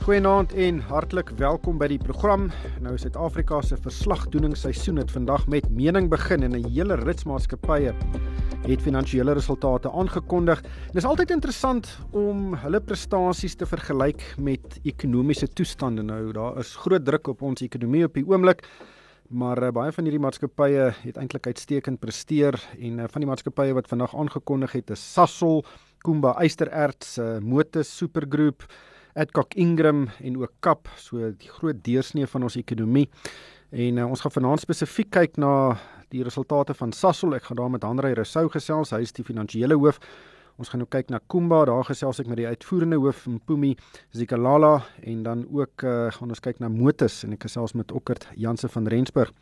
Goeienaand en hartlik welkom by die program. Nou Suid-Afrika se verslagdoeningsseisoen het vandag met mening begin en 'n hele rits maatskappye het finansiële resultate aangekondig. Dit is altyd interessant om hulle prestasies te vergelyk met ekonomiese toestande. Nou daar is groot druk op ons ekonomie op die oomblik. Maar uh, baie van hierdie maatskappye het eintlik uitstekend presteer en uh, van die maatskappye wat vandag aangekondig het is Sasol, Kumba Eystererts, uh, Motus Supergroep, Adcock Ingram en ook Kap, so die groot deursnee van ons ekonomie. En uh, ons gaan vanaand spesifiek kyk na die resultate van Sasol. Ek gaan daar met Hanrey Rousseau gesels. Hy is die finansiële hoof. Ons gaan nou kyk na Kumba, daar gesels ek met die uitvoerende hoof Mpumi Zikalala en dan ook uh, gaan ons kyk na Motus en ek gesels met Okkert Janse van Rensburg.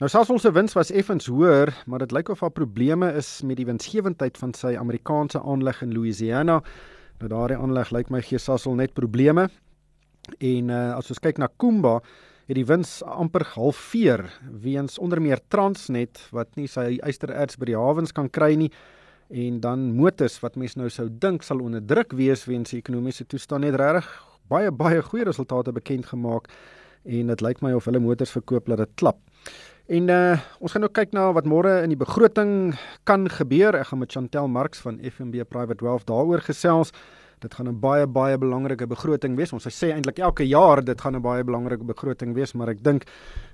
Nou Sasol se wins was effens hoër, maar dit lyk of daar probleme is met die winsgewendheid van sy Amerikaanse aanleg in Louisiana. Nou daardie aanleg lyk my gee Sasol net probleme. En uh, as ons kyk na Kumba, het die wins amper halveer weens onder meer Transnet wat nie sy eystererts by die hawens kan kry nie en dan motors wat mense nou sou dink sal onder druk wees weens die ekonomiese toestand net regtig baie baie goeie resultate bekend gemaak en dit lyk my of hulle motors verkoop dat dit klap. En uh, ons gaan nou kyk na wat môre in die begroting kan gebeur. Ek gaan met Chantel Marx van FNB Private Wealth daaroor gesels. Dit gaan 'n baie baie belangrike begroting wees. Ons sê eintlik elke jaar dit gaan 'n baie belangrike begroting wees, maar ek dink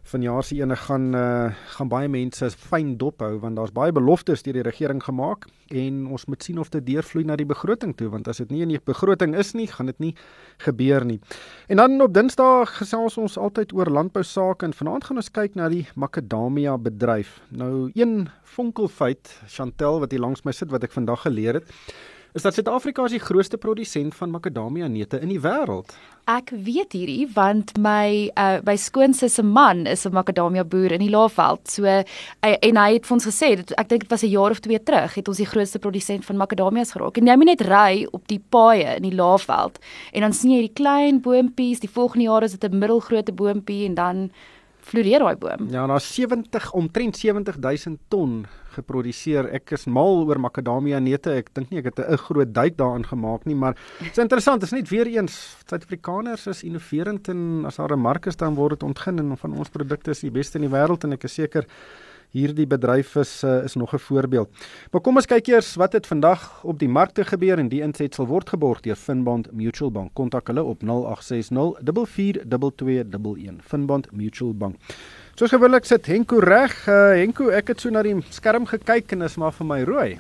vanjaar se ene gaan uh, gaan baie mense fyn dop hou want daar's baie beloftes deur die regering gemaak en ons moet sien of dit deurvloei na die begroting toe want as dit nie in die begroting is nie, gaan dit nie gebeur nie. En dan op Dinsdag gesels ons altyd oor landbou sake en vanaand gaan ons kyk na die makadamia bedryf. Nou een fonkelfeit Chantel wat hier langs my sit wat ek vandag geleer het is dat Suid-Afrika is die grootste produsent van makadamia neute in die wêreld. Ek weet hierdie want my uh my skoonsis se man is 'n makadamia boer in die Laagveld. So uh, en hy het vir ons gesê dat ek dink dit was 'n jaar of twee terug het ons die grootste produsent van makadamias geraak. En jy moet net ry op die paaie in die Laagveld en dan sien jy die klein boompies, die volgende jaar is dit 'n middelgrootte boompie en dan floreer daai boom. Ja, daar's 70 omtrent 70000 ton geproduseer. Ek is mal oor makadamia neute. Ek dink nie ek het 'n groot duik daarin gemaak nie, maar dit is interessant. Dit is net weer eens Suid-Afrikaners is innoverend en as daar 'n mark is dan word dit ontgin en van ons produkte is die beste in die wêreld en ek is seker hierdie bedryf is uh, is nog 'n voorbeeld. Maar kom ons kyk eers wat het vandag op die markte gebeur en die insetsel word geborg deur Finbond Mutual Bank. Kontak hulle op 0860 442211. Finbond Mutual Bank. Soos gewoonlik sit Henko reg. Uh, Henko, ek het so na die skerm gekyk en is maar vir my rooi.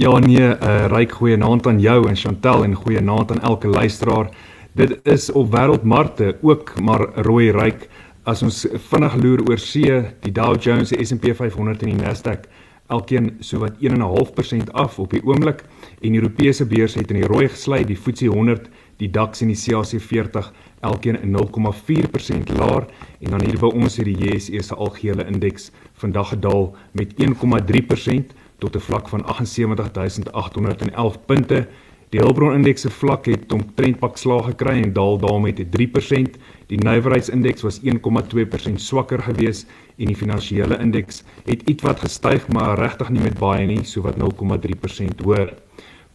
Ja nee, uh, ryk goeie naand aan jou en Chantel en goeie naand aan elke luisteraar. Dit is op wêreldmarkte ook maar rooi ryk as ons vinnig loer oor see, die Dow Jones, die S&P 500 en die Nasdaq elkeen sowat 1.5% af op die oomblik en Europese beurse het in die rooi gesluit, die FTSE 100, die DAX en die CAC 40 elkeen 0,4% laer en dan hier by ons het die JSE se algehele indeks vandag gedaal met 1,3% tot 'n vlak van 78811 punte. Die Hulbron indeks se vlak het omtrent pak slaag gekry en daal daarmee met 3%. Die nywerheidsindeks was 1,2% swakker geweest en die finansiële indeks het ietwat gestyg maar regtig nie met baie nie, so wat 0,3% hoër.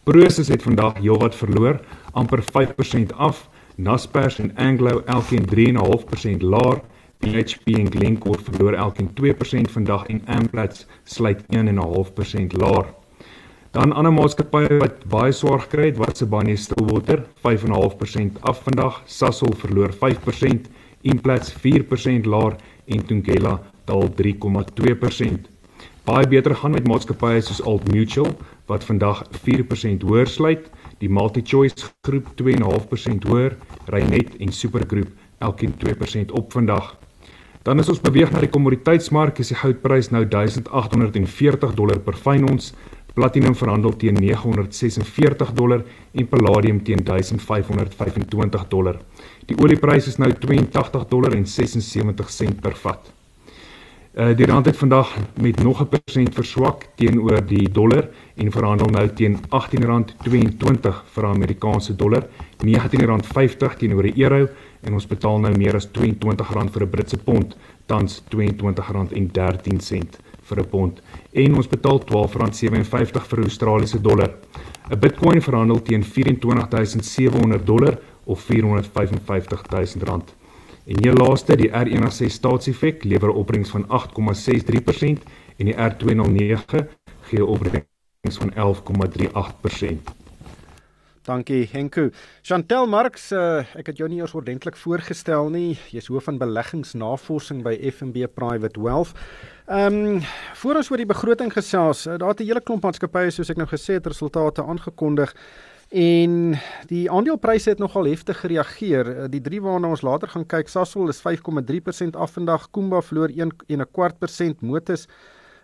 Prosus het vandag heelwat verloor, amper 5% af. Naspers en Anglo elkeen 3.5% laer. BHP en Glencore verloor elkeen 2% vandag en Amplats sluit 1.5% laer. Dan ander maatskappye wat baie swaar gekry het, wat se Banye Stillwater 5.5% af vandag, Sasol verloor 5%, Implats 4% laer en Thungela daal 3.2%. Baie beter gaan met maatskappye soos Old Mutual wat vandag 4% hoër sluit die MultiChoice groep 2.5% hoër, Reinet en Supergroep elkeen 2% op vandag. Dan is ons beweeg na die kommoditeitsmark, is die goudprys nou 1840 dollar per fyn ons, Platinum verhandel teen 946 dollar en palladium teen 1525 dollar. Die oliepryse is nou 82 dollar en 76 sent per vat. Uh die rand het vandag met nog 'n persent verswak teenoor die dollar en verhandel nou teen R18.22 vir 'n Amerikaanse dollar, R19.50 teenoor die euro en ons betaal nou meer as R22 vir 'n Britse pond, tans R22.13 vir 'n pond en ons betaal R12.57 vir 'n Australiese dollar. 'n Bitcoin verhandel teen 24700 dollar of 455000 rand. En hier laaste, die R106 staatseffek lewer opbrengs van 8,63% en die R209 gee opbrengs van 11,38%. Dankie Henku. Chantel Marx, uh, ek het jou nie eers ordentlik voorgestel nie. Jy's hoof van beleggingsnavorsing by FNB Private Wealth. Ehm um, voor ons oor die begroting gesels, uh, daar het 'n hele klomp maatskappye soos ek nou gesê het resultate aangekondig. En die aandelepryse het nogal heftig gereageer. Eh, die drie waarna ons later gaan kyk, Sasol is 5,3% af vandag, Kumba verloor 1 en 'n kwart persent, Motus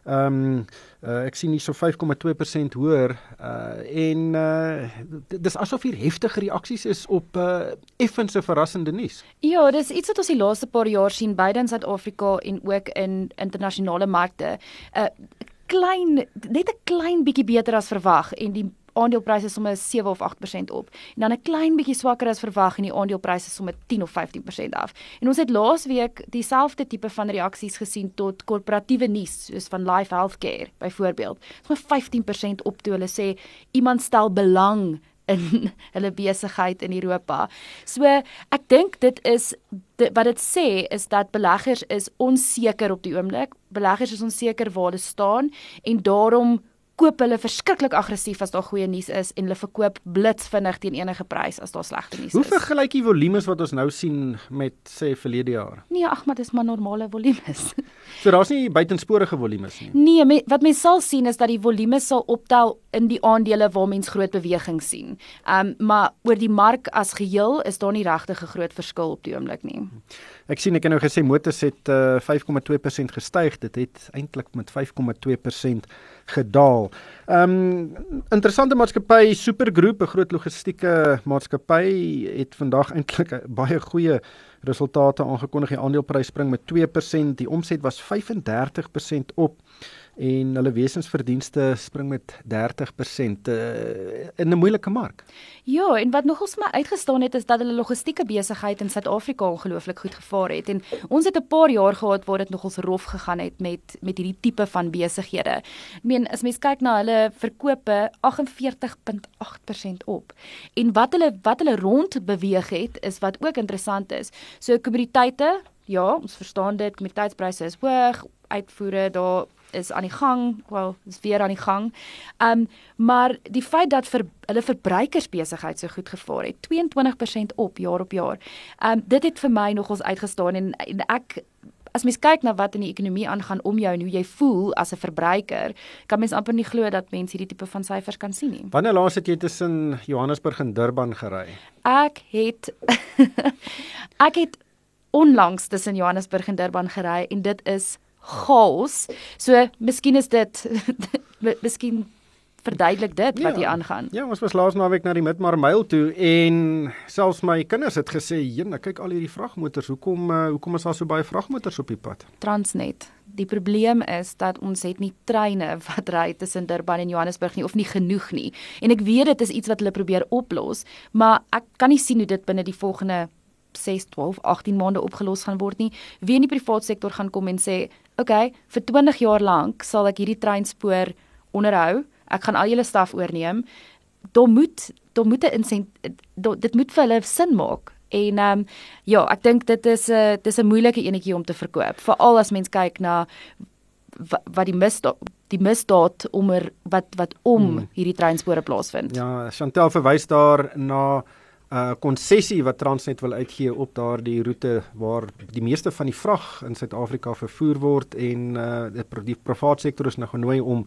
ehm um, uh, ek sien hier so 5,2% hoër uh en uh dis asof hier heftige reaksies is op uh effense verrassende nuus. Ja, dis iets wat ons die laaste paar jaar sien beide in Suid-Afrika en ook in internasionale markte. Uh klein net 'n klein bietjie beter as verwag en die aandelepryse somme 7 of 8% op en dan 'n klein bietjie swakker as verwag en die aandelepryse somme 10 of 15% af. En ons het laasweek dieselfde tipe van reaksies gesien tot korporatiewe nuus soos van Life Healthcare byvoorbeeld. Somme 15% op toe hulle sê iemand stel belang in hulle besigheid in Europa. So ek dink dit is dit, wat dit sê is dat beleggers is onseker op die oomblik. Beleggers is onseker waar hulle staan en daarom koop hulle verskriklik aggressief as daar goeie nuus is en hulle verkoop blitsvinnig teen enige prys as daar slegte nuus is. Hoe vergelyk jy volumes wat ons nou sien met sê verlede jaar? Nee, ag maar dis maar normale volumes. So daar's nie buitensporige volumes nie. Nee, me, wat mens sal sien is dat die volumes sal optel in die aandele waar mens groot beweging sien. Ehm um, maar oor die mark as geheel is daar nie regtig 'n groot verskil op die oomblik nie. Ek sien ek het nou gesê motors het uh, 5,2% gestyg. Dit het eintlik met 5,2% gedaal. Ehm um, interessante maatskappy Supergroep, 'n groot logistieke maatskappy het vandag eintlik baie goeie resultate aangekondig. Die aandeleprys spring met 2%, die omset was 35% op en hulle wesensverdienste spring met 30% uh, eh, in 'n moeilike mark. Ja, en wat nogals my uitgestaan het is dat hulle logistieke besigheid in Suid-Afrika ongelooflik goed gevaar het en ons het 'n paar jaar gehad waar dit nogals rof gegaan het met met hierdie tipe van besighede. Ek meen as mens kyk na hulle verkope 48.8% op. En wat hulle wat hulle rond beweeg het is wat ook interessant is. So kommoditeite, ja, ons verstaan dit, kommoditeitspryse is hoog, uitvoere daar is aan die gang, wel, is weer aan die gang. Um maar die feit dat vir hulle verbruikersbesigheid so goed gevaar het, 22% op jaar op jaar. Um dit het vir my nogals uitgestaan en, en ek As mens kyk na wat in die ekonomie aangaan om jou en hoe jy voel as 'n verbruiker, kan mens amper nie glo dat mense hierdie tipe van syfers kan sien nie. Wanneer laas het jy tussen Johannesburg en Durban gery? Ek het ek het onlangs tussen Johannesburg en Durban gery en dit is chaos. So miskien is dit miskien verduidelik dit wat hier ja, aangaan. Ja, ons was laas naweek na die Midmar Mile toe en selfs my kinders het gesê, "Jene, kyk al hierdie vragmotors. Hoekom uh, hoekom is daar so baie vragmotors op die pad?" Transnet. Die probleem is dat ons het nie treine wat ry tussen Durban en Johannesburg nie of nie genoeg nie. En ek weet dit is iets wat hulle probeer oplos, maar ek kan nie sien hoe dit binne die volgende 6, 12, 18 maande opgelos gaan word nie. Wie in die private sektor gaan kom en sê, "Oké, okay, vir 20 jaar lank sal ek hierdie treinspoor onderhou. Ek gaan al julle staf oorneem." Daar moet daar moet 'n insent dit moet vir hulle sin maak. En ehm um, ja, ek dink dit is 'n uh, dis 'n moeilike enetjie om te verkoop, veral as mens kyk na wat, die misdaad die misdaad oor wat wat om hmm. hierdie treinspore plaasvind. Ja, Chantel verwys daar na uh konsessie wat Transnet wil uitgee op daardie roete waar die meeste van die vrag in Suid-Afrika vervoer word en uh die, die private sektor is nou genooi om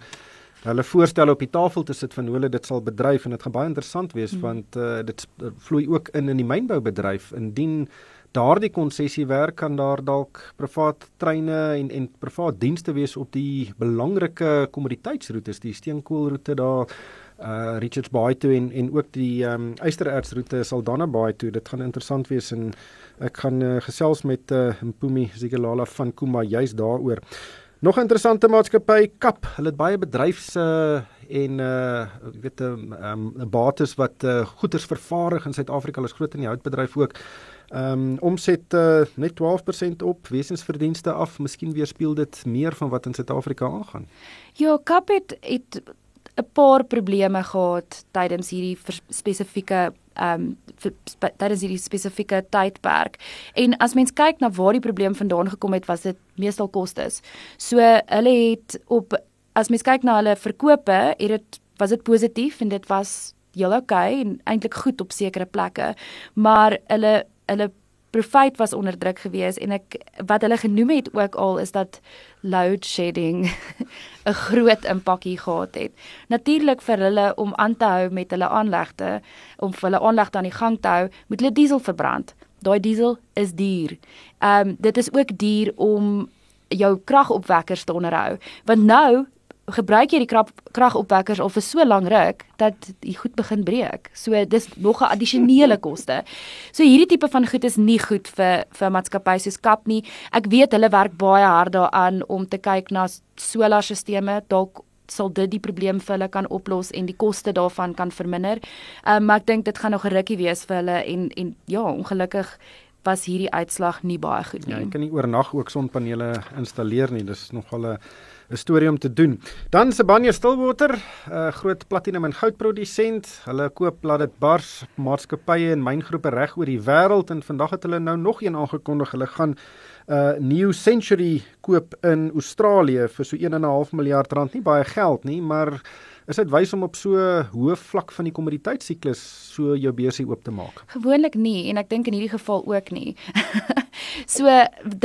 hulle voorstelle op die tafel te sit van hoe hulle dit sal bedryf en dit gaan baie interessant wees hmm. want uh dit vloei ook in in die mynboubedryf indien daardie konsessie werk kan daar dalk privaat treine en en privaat dienste wees op die belangrike kommoditeitsroetes, die steenkoolroete daar uh Richards Bay toe en en ook die ehm um, Eysterertsroete Saldanha Bay toe. Dit gaan interessant wees en ek gaan uh, gesels met uh, Mpumi Zikalala van Kuma juis daaroor. Nog 'n interessante maatskappy Kap. Hulle het baie bedryfs uh en uh weet 'n um, um, bates wat uh, goederes vervaardig in Suid-Afrika. Hulle is groot in die houtbedryf ook. Ehm um, omset uh, net 12% op, wesensverdienste af. Miskien weerspieël dit meer van wat in Suid-Afrika aangaan. Ja, Kap het het 'n paar probleme gehad tydens hierdie spesifieke ehm um, tydens hierdie spesifieke tydperk. En as mens kyk na waar die probleem vandaan gekom het, was dit meestal kostes. So hulle het op as mens kyk na hulle verkope, het dit was dit positief en dit was heel okay en eintlik goed op sekere plekke, maar hulle hulle profit was onder druk gewees en ek wat hulle genoem het ook al is dat load shedding 'n groot impak hier gehad het. Natuurlik vir hulle om aan te hou met hulle aanlegte, om hulle aanlegte aan die gang te hou, moet hulle diesel verbrand. Daai diesel is duur. Ehm um, dit is ook duur om jou kragopwekkers te onderhou. Want nou gebruik jy die kragopwekkers al vir so lank ruk dat die goed begin breek. So dis nog 'n addisionele koste. So hierdie tipe van goed is nie goed vir vir maatskappye soos Kap nie. Ek weet hulle werk baie hard daaraan om te kyk na solarstelsels dalk sal dit die probleem vir hulle kan oplos en die koste daarvan kan verminder. Ehm um, maar ek dink dit gaan nog 'n rukkie wees vir hulle en en ja, ongelukkig was hierdie uitslag nie baie goed nie. Ja, jy kan nie oornag ook sonpanele installeer nie. Dis nogal 'n 'n storie om te doen. Dan Sibanye Stillwater, 'n groot platinum en goud produsent. Hulle koop laat dit bars maatskappye en myngroepe reg oor die wêreld en vandag het hulle nou nog een aangekondig. Hulle gaan 'n uh, New Century koop in Australië vir so 1.5 miljard rand. Nie baie geld nie, maar is dit wys om op so hoë vlak van die kommoditeitsiklus so jou beursie oop te maak? Gewoonlik nie en ek dink in hierdie geval ook nie. so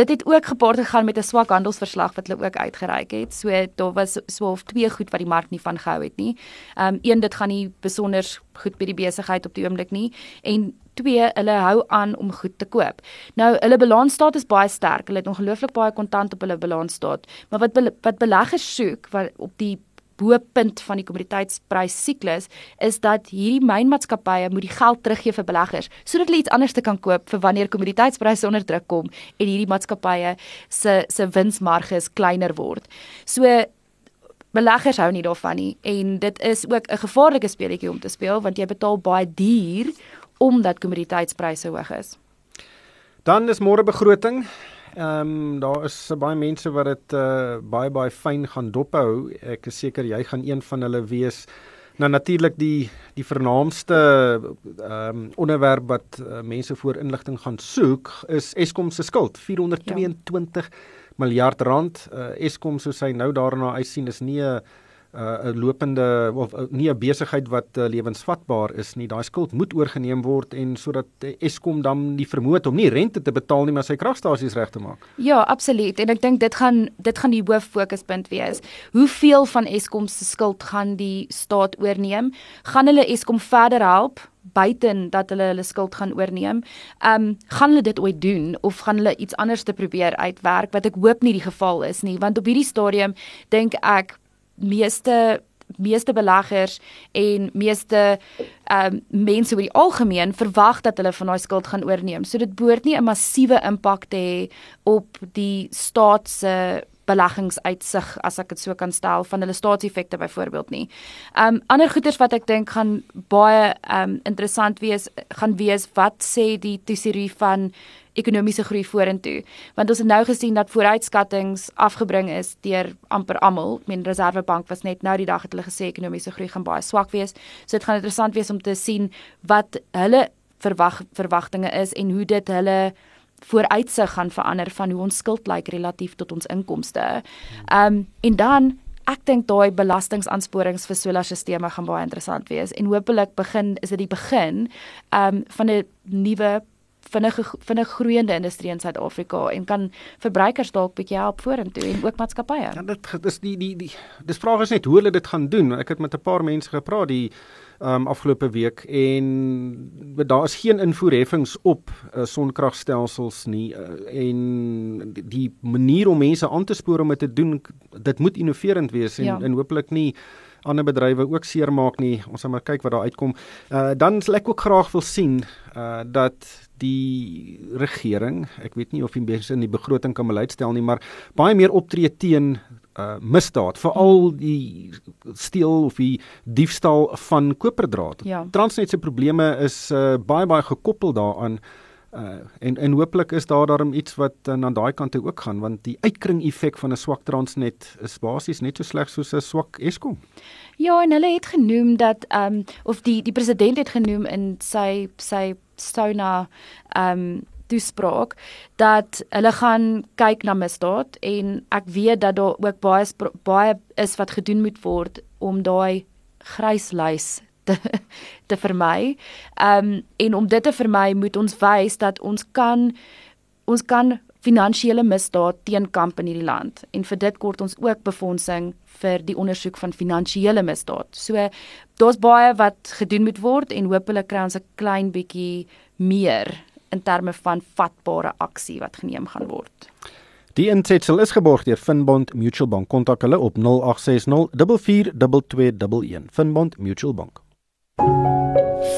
dit het ook gepaard gegaan met 'n swak handelsverslag wat hulle ook uitgereik het. So daar was so of twee goed wat die mark nie van gehou het nie. Ehm um, een dit gaan nie besonder goed by die besigheid op die oomblik nie en twee hulle hou aan om goed te koop. Nou hulle balansstaat is baie sterk. Hulle het ongelooflik baie kontant op hulle balansstaat. Maar wat wat beleggers soek wat op die bo-punt van die kommoditeitsprys siklus is dat hierdie mynmaatskappye moet die geld teruggee vir beleggers sodat hulle iets anders te kan koop vir wanneer kommoditeitspryse onder druk kom en hierdie maatskappye se se winsmarges kleiner word. So beleggers hou nie daarvan nie en dit is ook 'n gevaarlike speletjie om te speel want jy betaal baie duur omdat kommoditeitspryse hoog is. Dan is môre begroting. Ehm um, daar is baie mense wat dit uh, baie baie fyn gaan dophou. Ek is seker jy gaan een van hulle wees. Nou natuurlik die die vernaamste ehm um, onderwerp wat uh, mense voor inligting gaan soek is Eskom se skuld 422 ja. miljard rand. Uh, Eskom soos hy nou daarna uitsien is nie 'n 'n uh, lopende of uh, nie 'n besigheid wat uh, lewensvatbaar is nie. Daai skuld moet oorgeneem word en sodat uh, Eskom dan die vermoë om nie rente te betaal nie, maar sy kragstasies reg te maak. Ja, absoluut. En ek dink dit gaan dit gaan die hoof fokuspunt wees. Hoeveel van Eskom se skuld gaan die staat oorneem? Gaan hulle Eskom verder help? buiten dat hulle hulle skuld gaan oorneem. Ehm um, gaan hulle dit ooit doen of gaan hulle iets anders te probeer uitwerk wat ek hoop nie die geval is nie want op hierdie stadium dink ek meeste meeste beleggers en meeste ehm um, mense oor die algemeen verwag dat hulle van daai skuld gaan oorneem. So dit behoort nie 'n massiewe impak te hê op die staat se beleggingsuitsig as ek dit so kan stel van hulle staatseffekte byvoorbeeld nie. Ehm um, ander goeders wat ek dink gaan baie ehm um, interessant wees gaan wees wat sê die tesorie van ekonomiese groei vorentoe. Want ons het nou gesien dat vooruitskattinge afgebring is deur amper almal. Ek meen Reserwebank was net nou die dag het hulle gesê ekonomiese groei gaan baie swak wees. So dit gaan interessant wees om te sien wat hulle verwag verwagtinge is en hoe dit hulle vooruitsig gaan verander van hoe ons skuld lyk relatief tot ons inkomste. Ehm um, en dan Ek dink daai belastingaansporings vir solarstelsels gaan baie interessant wees en hopelik begin is dit die begin um van 'n nuwe vinnige vinnig groeiende industrie in Suid-Afrika en kan verbruikers dalk bietjie help vorentoe en ook maatskappye. Ja, dit dis die die die dis vraag is net hoe hulle dit gaan doen. Ek het met 'n paar mense gepraat die um afgelope week en daar is geen invoerheffings op uh, sonkragstelsels nie uh, en die manier om mense aan te spoor om dit te doen dit moet innoverend wees en ja. en hopelik nie ander bedrywe ook seermaak nie. Ons gaan maar kyk wat daar uitkom. Uh dan sal ek ook graag wil sien uh dat die regering, ek weet nie of die mense in die begroting kan beleid stel nie, maar baie meer optree teen uh misdaad, veral die steel of die diefstal van koperdraad. Ja. Transnet se probleme is uh baie baie gekoppel daaraan. Uh en en hooplik is daar daarom iets wat uh, aan daai kant toe ook gaan want die uitkring effek van 'n swak Transnet is basies net so sleg soos 'n swak Eskom. Ja, en hulle het genoem dat ehm um, of die die president het genoem in sy sy Sona ehm um, toespraak dat hulle gaan kyk na misdaad en ek weet dat daar ook baie baie is wat gedoen moet word om daai gryslys te te vermy. Ehm um, en om dit te vermy moet ons wys dat ons kan ons kan finansiële misdaad teenkamp in hierdie land en vir dit kort ons ook befondsing vir die ondersoek van finansiële misdaad. So daar's baie wat gedoen moet word en hopelik kry ons 'n klein bietjie meer in terme van vatbare aksie wat geneem gaan word. Die insetsel is geborg deur Finbond Mutual Bank. Kontak hulle op 0860 442211. Finbond Mutual Bank.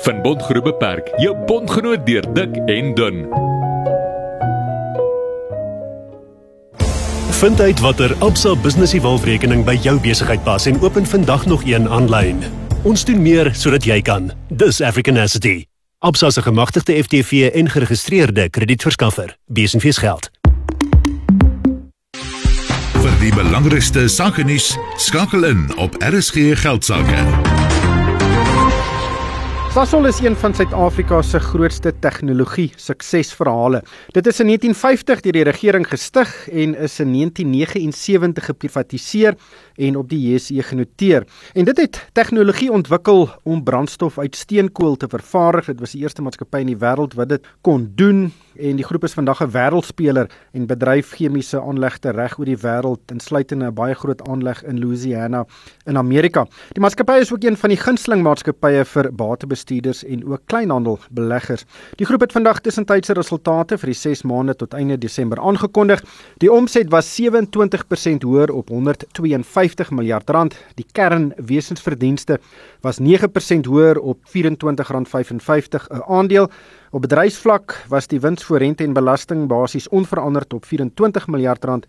Finbond Groep Beperk, jou bondgenoot deur dik en dun. Vind uit watter Absa Business Evolve rekening by jou besigheid pas en open vandag nog een aanlyn. Ons doen meer sodat jy kan. Dis Africanacity. Absa se gemagtigde FTV en geregistreerde kredietverskaffer. Besenfees geld. Vir die belangrikste sake nuus, skakel in op RSG Geldsaake. Sasol is een van Suid-Afrika se grootste tegnologie suksesverhale. Dit is in 1950 deur die regering gestig en is in 1979 geprivatiseer en op die JSE genoteer. En dit het tegnologie ontwikkel om brandstof uit steenkool te vervaardig. Dit was die eerste maatskappy in die wêreld wat dit kon doen en die groep is vandag 'n wêreldspeler en bedryf chemiese aanlegte reg oor die wêreld insluitende 'n baie groot aanleg in Louisiana in Amerika. Die maatskappy is ook een van die gunsteling maatskappye vir batebestuurders en ook kleinhandelbeleggers. Die groep het vandag tussentydse resultate vir die 6 maande tot einde Desember aangekondig. Die omset was 27% hoër op 152 miljard rand. Die kernwesensverdienste was 9% hoër op R24.55 'n aandeel. Op bedryfsvlak was die wins voor rente en belasting basies onveranderd op 24 miljard rand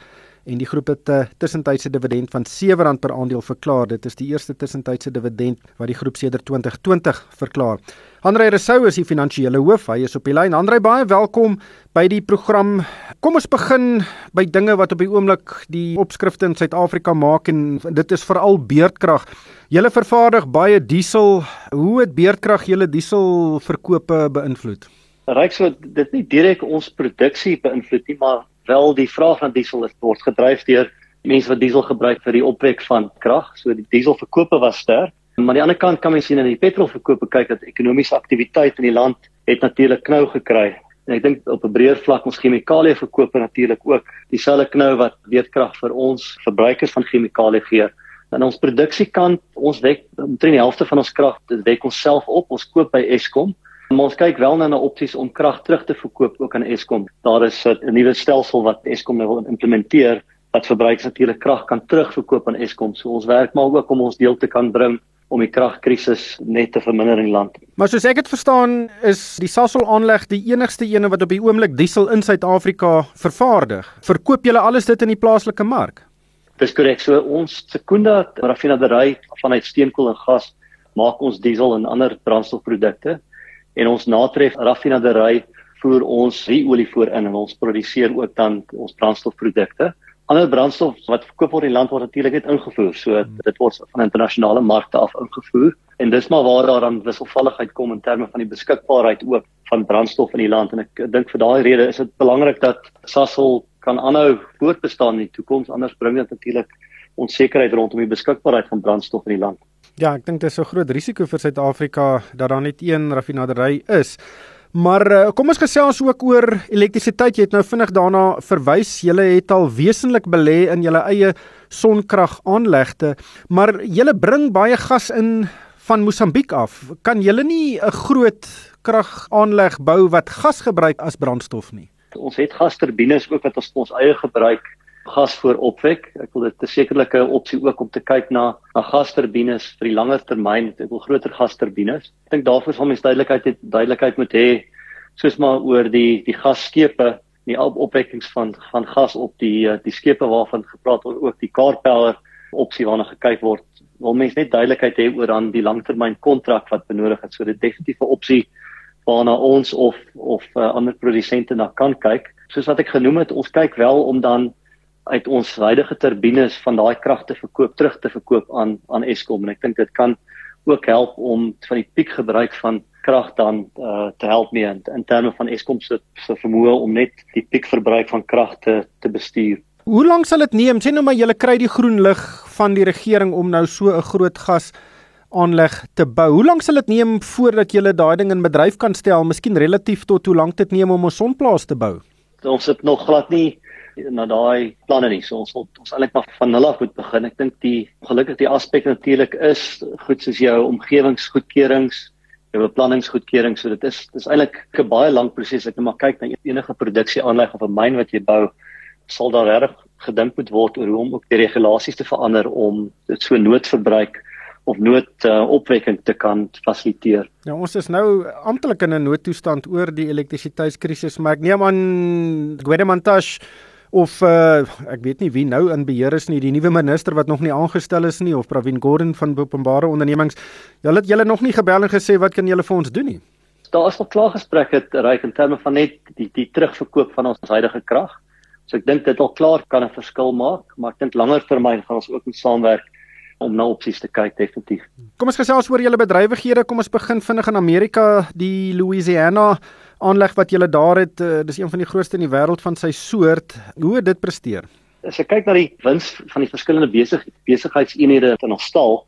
en die groep het 'n uh, tussentydse dividend van R7 per aandeel verklaar. Dit is die eerste tussentydse dividend wat die groep sedert 2020 verklaar. Andre Resou is die finansiële hoof. Hy is op die lyn. Andre, baie welkom by die program. Kom ons begin by dinge wat op die oomblik die opskrifte in Suid-Afrika maak en dit is veral beerdkrag. Julle vervaardig baie diesel. Hoe het beerdkrag julle dieselverkope beïnvloed? Ryk so dit nie direk ons produksie beïnvloed nie, maar wel die vraag na diesel is word gedryf deur mense wat diesel gebruik vir die opwek van krag. So die dieselverkope was sterk. Maar aan die ander kant kan mens sien in die petrolverkope kyk dat ekonomiese aktiwiteit in die land het natuurlik knou gekry. En ek dink op 'n breër vlak ons chemikalie verkope natuurlik ook dieselfde knou wat weerkrag vir ons verbruikers van chemikalie gee aan ons produksiekant, ons wek omtrent die helfte van ons krag, dit wek ons self op. Ons koop by Eskom. Maar ons kyk wel na 'n opsies om krag terug te verkoop ook aan Eskom. Daar is 'n nuwe stelsel wat Eskom nou wil implementeer wat verbruikers natuurlik krag kan terugverkoop aan Eskom. So ons werk maar ook om ons deel te kan bring om die kragkrisis net te verminder in die land. Maar soos ek dit verstaan, is die Sasol aanleg die enigste ene wat op die oomblik diesel in Suid-Afrika vervaardig. Verkoop julle alles dit in die plaaslike mark? Dis korrek. So ons Sekunda raffinaderry vanuit steenkool en gas maak ons diesel en ander brandstofprodukte en ons natref raffinaderry voer ons die olie voor in en ons produseer ook dan ons brandstofprodukte. Ander brandstof wat verkoop word in die land word natuurlik net ingevoer. So dit word van internasionale markte af ingevoer en dis maar waar daar dan wisselvalligheid kom in terme van die beskikbaarheid ook van brandstof in die land en ek dink vir daai rede is dit belangrik dat Sasol kan aanhou voortbestaan in die toekoms anders bring dit natuurlik onsekerheid rondom die beskikbaarheid van brandstof in die land. Ja, ek dink dit is 'n groot risiko vir Suid-Afrika dat daar net een raffinaderry is. Maar uh, kom ons gesels ook oor elektrisiteit. Jy het nou vinnig daarna verwys. Julle het al wesentlik belê in julle eie sonkragaanlegte, maar julle bring baie gas in van Mosambiek af. Kan julle nie 'n groot kragaanleg bou wat gas gebruik as brandstof nie? Ons het gasturbines ook wat ons ons eie gebruik gas voor opwek. Ek wil dit sekerlik 'n opsie ook om te kyk na na gasturbines vir die langer termyn. Ek wil groter gasturbines. Ek dink daarvoor sal mens duidelikheid het duidelikheid moet hê soos maar oor die die gasskepe, die opwekkings van van gas op die die skepe waarvan gepraat word, ook die car power opsie waarna gekyk word. Wil mens net duidelikheid hê oor dan die langtermyn kontrak wat benodig is. So dit definitief 'n opsie waarna ons of of uh, ander produsente na kan kyk. Soos wat ek genoem het, ons kyk wel om dan uit ons huidige turbines van daai krag te verkoop terug te verkoop aan aan Eskom en ek dink dit kan ook help om van die piekgebruik van krag dan uh, te help mee in, in terme van Eskom se se vermoë om net die piekverbruik van krag te te bestuur. Hoe lank sal dit neem? Sê nou maar julle kry die groen lig van die regering om nou so 'n groot gas aanleg te bou. Hoe lank sal dit neem voordat julle daai ding in bedryf kan stel? Miskien relatief tot hoe lank dit neem om 'n sonplaas te bou? Ons het nog glad nie na daai planne nie. So ons ons eintlik maar van nul af moet begin. Ek dink die gelukkig die aspek natuurlik is goed soos jou omgewingsgoedkeurings, jou beplanningsgoedkeuring. So dit is dis eintlik 'n baie lang proses. Ek net maar kyk na enige produksieaanleg of 'n myn wat jy bou, sal daar reg gedink moet word oor hoe om ook die regulasies te verander om dit so noodverbruik of nood uh, opwekking te kan fasiliteer. Ja, ons is nou amptelik in 'n noodtoestand oor die elektrisiteitskrisis, maar ek neem aan Gwedemantash of uh, ek weet nie wie nou in beheer is nie, die nuwe minister wat nog nie aangestel is nie of Pravin Gordhan van openbare ondernemings. Julle het julle nog nie gebel en gesê wat kan julle vir ons doen nie? Daar is nog klaar gesprekke reik in terme van net die die terugverkoop van ons huidige krag. So ek dink dit al klaar kan 'n verskil maak, maar ek dink langer termyn gaan ons ook moet saamwerk om na opsies te kyk definitief. Kom ons gesels oor julle bedrywighede. Kom ons begin vinnig in Amerika, die Louisiana aanleg wat julle daar het, uh, dis een van die grootste in die wêreld van sy soort. Hoe het dit presteer? As ek kyk na die wins van die verskillende besig besigheidseenhede in ons stal,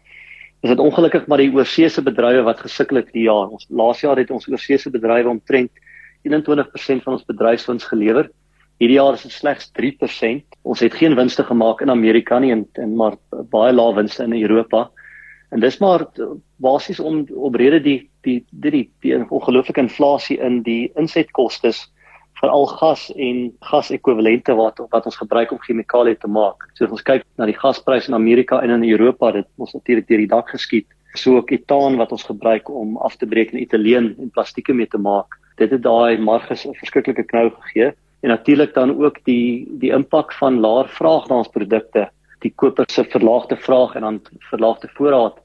is dit ongelukkig maar die oorseese bedrywe wat gesukkel het die jaar. Ons laas jaar het ons oorseese bedrywe omtrent 21% van ons bedryfswins gelewer. Hierdie jaar is dit slegs 3%. Ons het geen winste gemaak in Amerika nie en, en maar baie lae winste in Europa. En dis maar basies om oprede die die die die, die ongelooflike inflasie in die insetkoste vir al gas en gasekwivalente wat wat ons gebruik om chemikalieë te maak. So as ons kyk na die gaspryse in Amerika en in Europa, dit ons natuurlik deur die dak geskiet. So ook etaan wat ons gebruik om af te breek in etieleen en plastieke mee te maak. Dit het daai marges 'n verskriklike knou gegee en natuurlik dan ook die die impak van laer vraag na ons produkte die koper se verlaagde vraag en dan verlaagde voorraad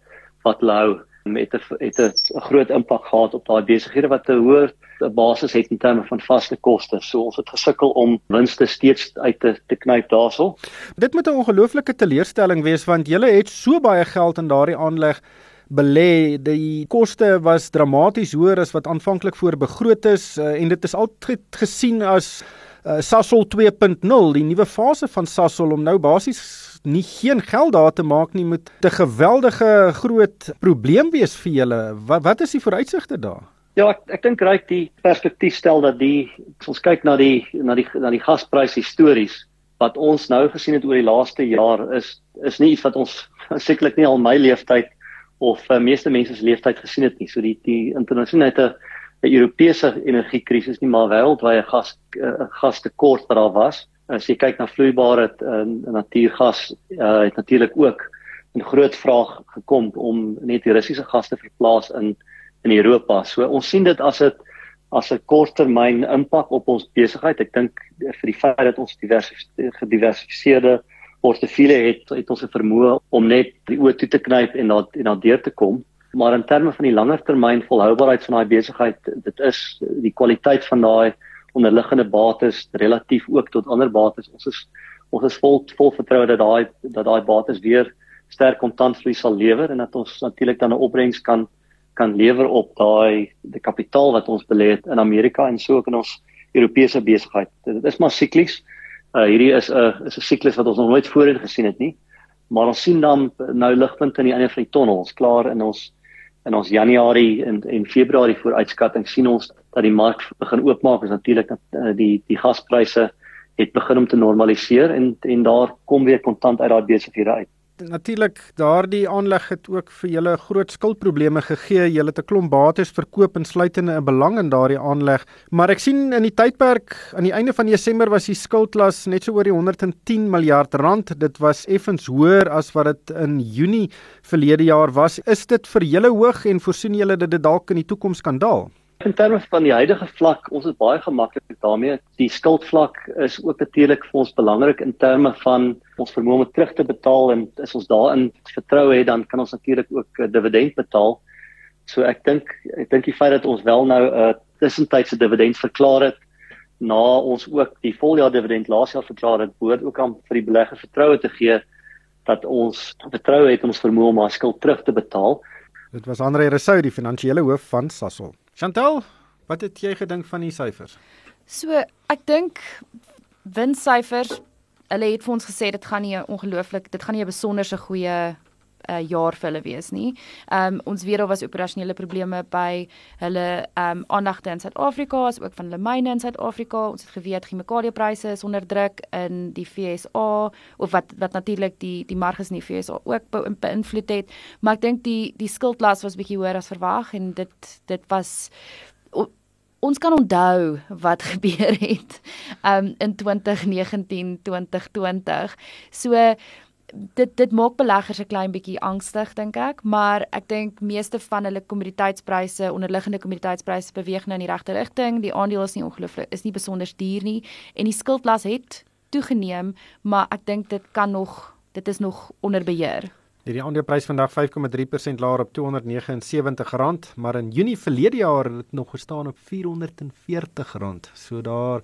wat hulle hou met 'n het 'n groot impak gehad op daai besighede wat 'n hoër basis het in terme van vaste koste. So ons het gesukkel om winste steeds uit te te knyp daarso. Dit moet 'n ongelooflike teleurstelling wees want julle het so baie geld in daardie aanleg belê. Die koste was dramaties hoër as wat aanvanklik voor begroot is uh, en dit is altyd gesien as uh, Sasol 2.0, die nuwe fase van Sasol om nou basies nie geen geld daar te maak nie met 'n geweldige groot probleem wees vir julle. Wat wat is die vooruitsigte daar? Ja, ek ek dink ryk die perspektief stel dat die ons kyk na die na die na die gasprys histories wat ons nou gesien het oor die laaste jaar is is nie iets wat ons sekerlik nie al my leeftyd of uh, meeste mense se leeftyd gesien het nie. So die die internasionale 'n Europese energiekrisis nie maar wêreldwye gas uh, gastekort wat daar was as jy kyk na vloeibare uh, natuurgas uh, het natuurlik ook 'n groot vraag gekom om net die Russiese gas te verplaas in in Europa. So ons sien dit as 'n as 'n korttermyn impak op ons besigheid. Ek dink vir die feit dat ons gediversifiseerde portefeulje het, het ons 'n vermoë om net die oë toe te knyp en na en na deur te kom. Maar in terme van die langer termyn volhoubaarheid van daai besigheid, dit is die kwaliteit van daai onderliggende bates relatief ook tot ander bates. Ons is ons is vol vol vertroue dat daai dat daai bates weer sterk kontantvloei sal lewer en dat ons natuurlik dan 'n opbrengs kan kan lewer op daai die kapitaal wat ons belê het in Amerika en so ook in ons Europese besigheid. Dit is maar siklies. Uh hierdie is 'n is 'n siklus wat ons nog nooit voorheen gesien het nie. Maar ons sien dan nou ligpunte aan die einde van die tonnel. Ons klaar in ons in ons Januarie en en Februarie vooruitskatting sien ons dat die mark begin oopmaak. Is natuurlik dat uh, die die gaspryse het begin om te normaliseer en en daar kom weer kontant uit daai besighede uit natuurlik daardie aanleg het ook vir julle groot skuldprobleme gegee. Julle het 'n klomp bates verkoop insluitende 'n belang in daardie aanleg, maar ek sien in die tydperk aan die einde van Desember was die skuldlas net so oor die 110 miljard rand. Dit was effens hoër as wat dit in Junie verlede jaar was. Is dit vir julle hoog en voorsien julle dat dit dalk in die toekoms kan daal? In terme van die huidige vlak, ons is baie gemaklik daarmee. Die skuldvlak is ook natuurlik vir ons belangrik in terme van ons vermoë om terug te betaal en as ons daarin vertrou het, dan kan ons natuurlik ook 'n dividend betaal. So ek dink ek dink die feit dat ons wel nou 'n uh, tussentydse dividend verklaar het na ons ook die voljaar dividend laas jaar verklaar het, behoort ook aan vir die belegger vertroue te gee dat ons vertroue het om ons vermoë om ons skuld terug te betaal. Dit was Andre Resou, die finansiële hoof van Sasol. Chantel, wat het jy gedink van die syfers? So, ek dink winssyfers, hulle het vir ons gesê dit gaan nie ongelooflik, dit gaan nie 'n besonderse goeie 'n uh, jaar vir hulle wees nie. Ehm um, ons weet daar was operasionele probleme by hulle ehm um, aandagte in Suid-Afrika, as ook van hulle myne in Suid-Afrika. Ons het geweet chemikaliepryse is onder druk in die FSA of wat wat natuurlik die die marges in die FSA ook beïnvloed het. Maar ek dink die die skuldlas was bietjie hoër as verwag en dit dit was ons kan onthou wat gebeur het um in 2019 2020 so dit dit maak beleggers 'n klein bietjie angstig dink ek. Maar ek dink meeste van hulle kommoditeitspryse onderliggende kommoditeitspryse beweeg nou in die regte rigting. Die aandeel is nie ongelooflik is nie besonder duur nie. En die skuldlas het toegeneem maar ek dink dit kan nog dit is nog onder beheer. Hierdie aandeleprys vandag 5,3% laer op R279, maar in Junie verlede jaar het dit nog gestaan op R440. So daar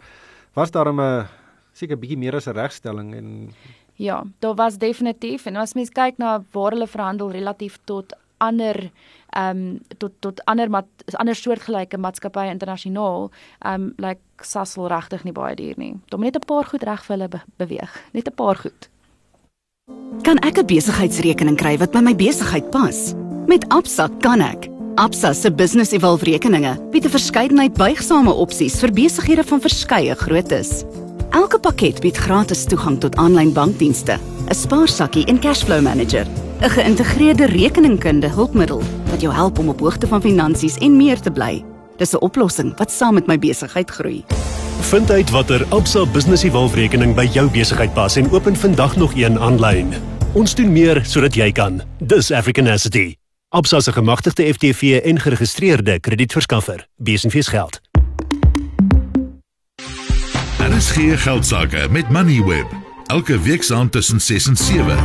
was daar 'n seker bietjie meer as 'n regstelling en Ja, daar was definitief en as mens kyk na waar hulle verhandel relatief tot ander ehm um, tot tot ander mat ander soortgelyke maatskappye internasionaal ehm um, lyk like Sasol regtig nie baie duur nie. Daar moet net 'n paar goed reg vir hulle be beweeg, net 'n paar goed. Kan ek 'n besigheidsrekening kry wat by my besigheid pas? Met Absa kan ek. Absa se Business Evolve rekeninge bied 'n verskeidenheid buigsame opsies vir besighede van verskeie groottes. Elke pakket bied gratis toegang tot aanlyn bankdienste, 'n spaarsakkie en cashflow manager, 'n geïntegreerde rekeningkunde hulpmiddel wat jou help om op hoogte van finansies en meer te bly. Dis 'n oplossing wat saam met my besigheid groei. Vind uit watter Absa Business Evolve rekening by jou besigheid pas en open vandag nog een aanlyn. Ons doen meer sodat jy kan. Dis African Asset. Absa se gemagtigde FTV en geregistreerde kredietverskaffer. Besenfees geld. Daar is geen geld sake met Moneyweb. Elke week saand tussen 6 en 7.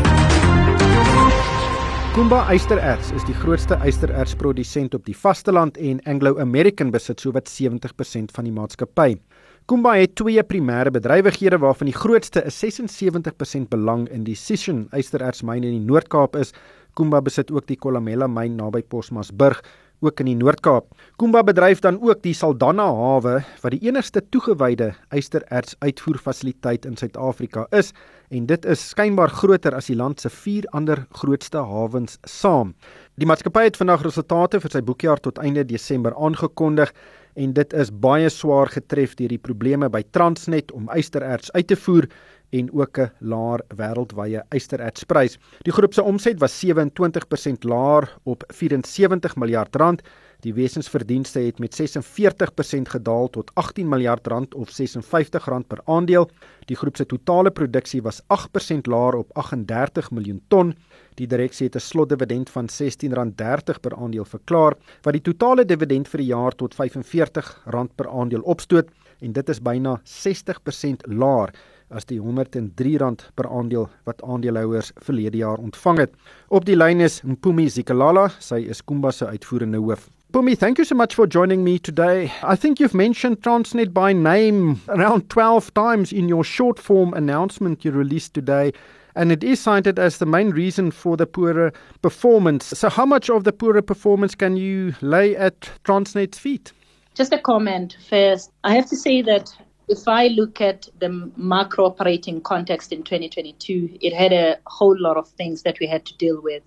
Kumba Eystererts is die grootste eysterertsprodusent op die vasteland en Anglo American besit sowat 70% van die maatskappy. Kumba het twee primêre bedrywighede waarvan die grootste 'n 76% belang in die Sishen ysterertsmyn in die Noord-Kaap is. Kumba besit ook die Kolomela myn naby Posmasburg ook in die Noord-Kaap. Kumba bedryf dan ook die Saldanha hawe wat die enigste toegewyde ystererts uitvoerfasiliteit in Suid-Afrika is en dit is skynbaar groter as die land se vier ander grootste hawens saam. Die maatskappy het vandag resultate vir sy boekjaar tot einde Desember aangekondig en dit is baie swaar getref deur die probleme by Transnet om ystererts uit te voer en ook 'n laer wêreldwye ysterertsprys. Die groep se omset was 27% laer op 74 miljard rand. Die wesensverdienste het met 46% gedaal tot 18 miljard rand of 56 rand per aandeel. Die groep se totale produksie was 8% laer op 38 miljoen ton. Die direksie het 'n slotdividend van R16.30 per aandeel verklaar, wat die totale dividend vir die jaar tot R45 per aandeel opstoot en dit is byna 60% laer as die R103 per aandeel wat aandeelhouers verlede jaar ontvang het. Op die lyn is Mpumi Zikalala, sy is Kumba se uitvoerende hoof. Pumi, thank you so much for joining me today. I think you've mentioned Transnet by name around 12 times in your short form announcement you released today, and it is cited as the main reason for the poorer performance. So, how much of the poorer performance can you lay at Transnet's feet? Just a comment first. I have to say that if I look at the macro operating context in 2022, it had a whole lot of things that we had to deal with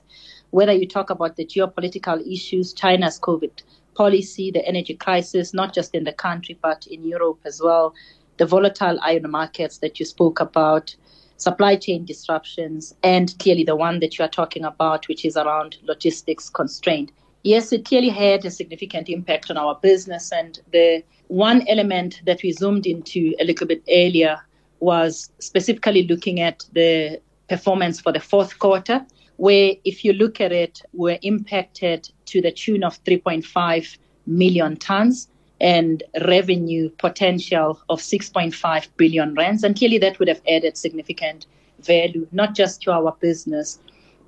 whether you talk about the geopolitical issues, China's COVID policy, the energy crisis, not just in the country, but in Europe as well, the volatile iron markets that you spoke about, supply chain disruptions, and clearly the one that you are talking about, which is around logistics constraint. Yes, it clearly had a significant impact on our business. And the one element that we zoomed into a little bit earlier was specifically looking at the performance for the fourth quarter where if you look at it, we're impacted to the tune of 3.5 million tons and revenue potential of 6.5 billion rands. And clearly that would have added significant value, not just to our business,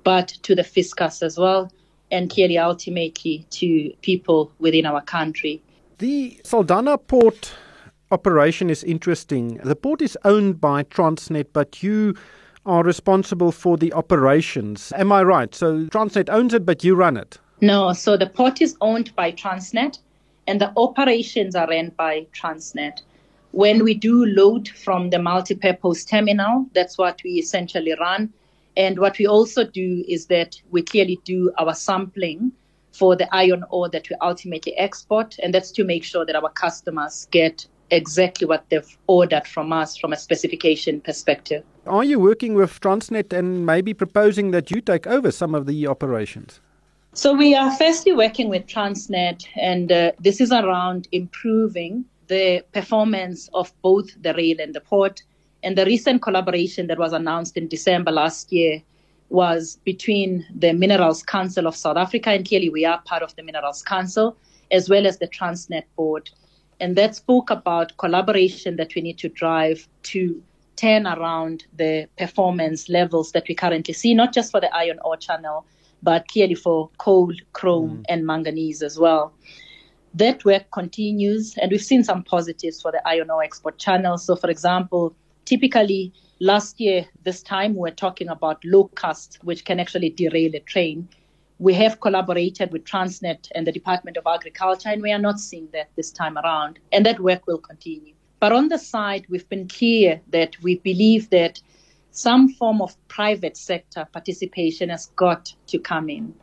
but to the fiscus as well, and clearly ultimately to people within our country. The Saldana port operation is interesting. The port is owned by Transnet, but you are responsible for the operations. Am I right? So Transnet owns it, but you run it? No, so the port is owned by Transnet and the operations are run by Transnet. When we do load from the multi-purpose terminal, that's what we essentially run. And what we also do is that we clearly do our sampling for the iron ore that we ultimately export, and that's to make sure that our customers get exactly what they've ordered from us from a specification perspective. Are you working with Transnet and maybe proposing that you take over some of the operations? So we are firstly working with Transnet, and uh, this is around improving the performance of both the rail and the port. And the recent collaboration that was announced in December last year was between the Minerals Council of South Africa, and clearly we are part of the Minerals Council, as well as the Transnet board. And that spoke about collaboration that we need to drive to turn around the performance levels that we currently see, not just for the iron ore channel, but clearly for coal, chrome, mm. and manganese as well. That work continues, and we've seen some positives for the iron ore export channel. So, for example, typically last year, this time, we're talking about low cost, which can actually derail a train. We have collaborated with Transnet and the Department of Agriculture, and we are not seeing that this time around. And that work will continue. But on the side, we've been clear that we believe that some form of private sector participation has got to come in.